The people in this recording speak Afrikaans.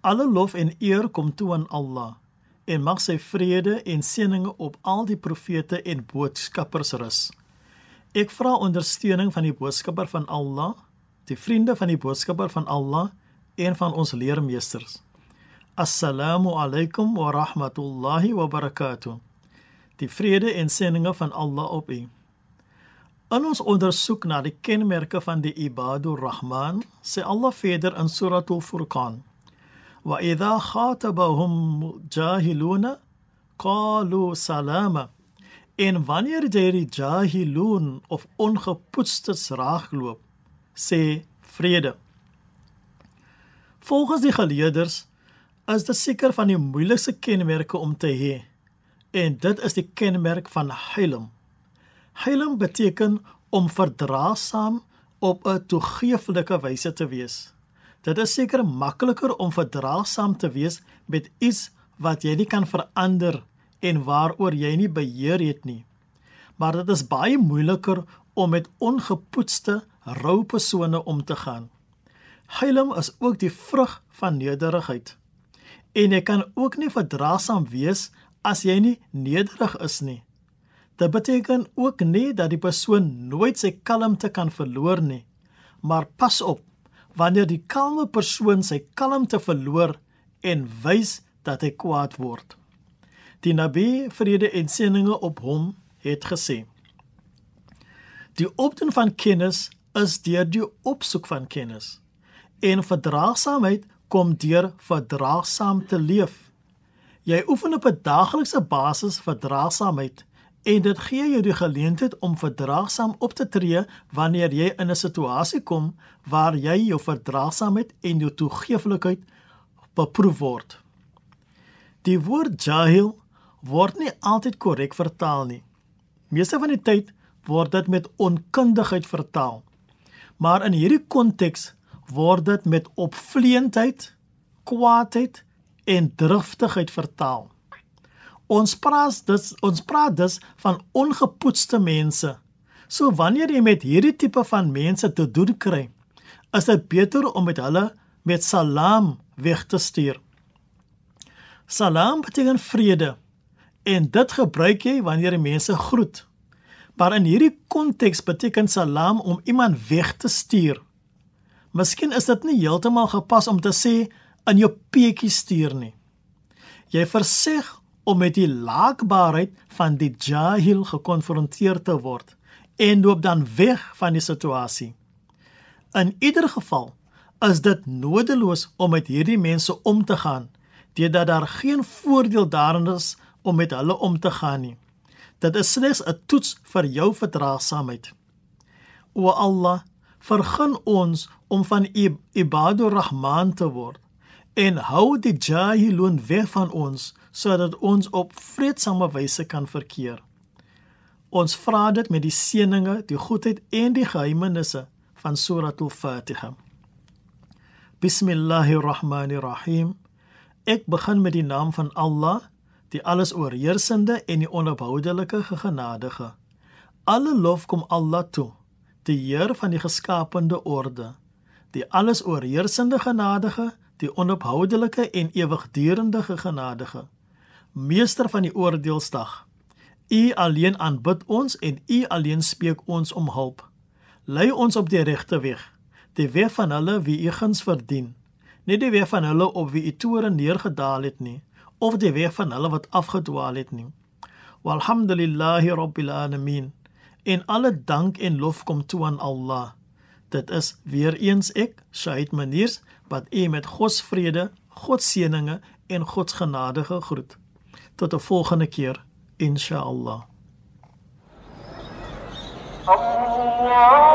Alle lof en eer kom toe aan Allah en mag sy vrede en seëninge op al die profete en boodskappers rus. Ek vra ondersteuning van die boodskapper van Allah, die vriende van die boodskapper van Allah en van ons leermeesters. Assalamu alaykum wa rahmatullahi wa barakatuh. Die vrede en seëninge van Allah op u. In ons ondersoek na die kenmerke van die Ibadur Rahman, sê Allah verder in Suratul Furqan: "Wa idha khatabahum jahiluna qalu salama." En wanneer jy die jahilun of ongepoetstes raakloop, sê vrede. Volgens die geleerders is dit seker van die moeilikste kenmerke om te hê. En dit is die kenmerk van Hilm. Hilm beteken om verdraagsaam op 'n toegeeflike wyse te wees. Dit is seker makliker om verdraagsaam te wees met iets wat jy nie kan verander en waaroor jy nie beheer het nie. Maar dit is baie moeiliker om met ongepoetste, rou persone om te gaan. Hilm is ook die vrug van nederigheid. En jy kan ook nie verdraagsaam wees as jy nie nederig is nie. Dit beteken ook nie dat die persoon nooit sy kalmte kan verloor nie. Maar pas op wanneer die kalme persoon sy kalmte verloor en wys dat hy kwaad word. Die Nabi vrede en seëninge op hom het gesê: Die opdoen van kennis is deur die opsoek van kennis en verdraagsaamheid kom deur verdraagsaam te leef. Jy oefen op 'n daaglikse basis verdraagsaamheid en dit gee jou die geleentheid om verdraagsaam op te tree wanneer jy in 'n situasie kom waar jy jou verdraagsaamheid en jou toegeeflikheid beproef word. Die woord jahil word nie altyd korrek vertaal nie. Meeste van die tyd word dit met onkundigheid vertaal. Maar in hierdie konteks word dit met opvleentheid, kwaadheid en driftigheid vertaal. Ons praat dus ons praat dus van ongepoetste mense. So wanneer jy met hierdie tipe van mense te doen kry, is dit beter om met hulle met salam weg te stuur. Salam beteken vrede en dit gebruik jy wanneer jy mense groet. Maar in hierdie konteks beteken salam om iemand weg te stuur. Miskien is dit nie heeltemal gepas om te sê in jou peetjie stuur nie. Jy verseg om met die laakbaarheid van die jahil gekonfronteer te word en loop dan weg van die situasie. In ieder geval is dit nodeloos om met hierdie mense om te gaan, deurdat daar geen voordeel daarin is om met hulle om te gaan nie. Dit is slegs 'n toets vir jou verdraagsaamheid. O Allah, vergun ons om van U Ibadur Rahman te word en hou die jahilun weg van ons sodat ons op vredesame wyse kan verkeer. Ons vra dit met die seëninge, die goedheid en die geheimenisse van Suratul Fatiha. Bismillahirrahmanirrahim. Ek begin met die naam van Allah, die alles oorheersende en die onophoudelike genadige. Alle lof kom Allah toe, die Heer van die geskapende orde, die alles oorheersende genadige, die onophoudelike en ewigdurende genadige, meester van die oordeelsdag. U alleen aanbid ons en U alleen spreek ons om hulp. Lei ons op die regte weg, die weg van hulle wie U guns verdien, nie die weg van hulle op wie U toore neergedaal het nie, of die weg van hulle wat afgedwaal het nie. Walhamdulillahi rabbil alamin. En alle dank en lof kom toe aan Allah. Dit is weer eens ek, Shahid Maniers, wat u met God se vrede, God se seëninge en God se genade groet. Tot 'n volgende keer, insha Allah. Allah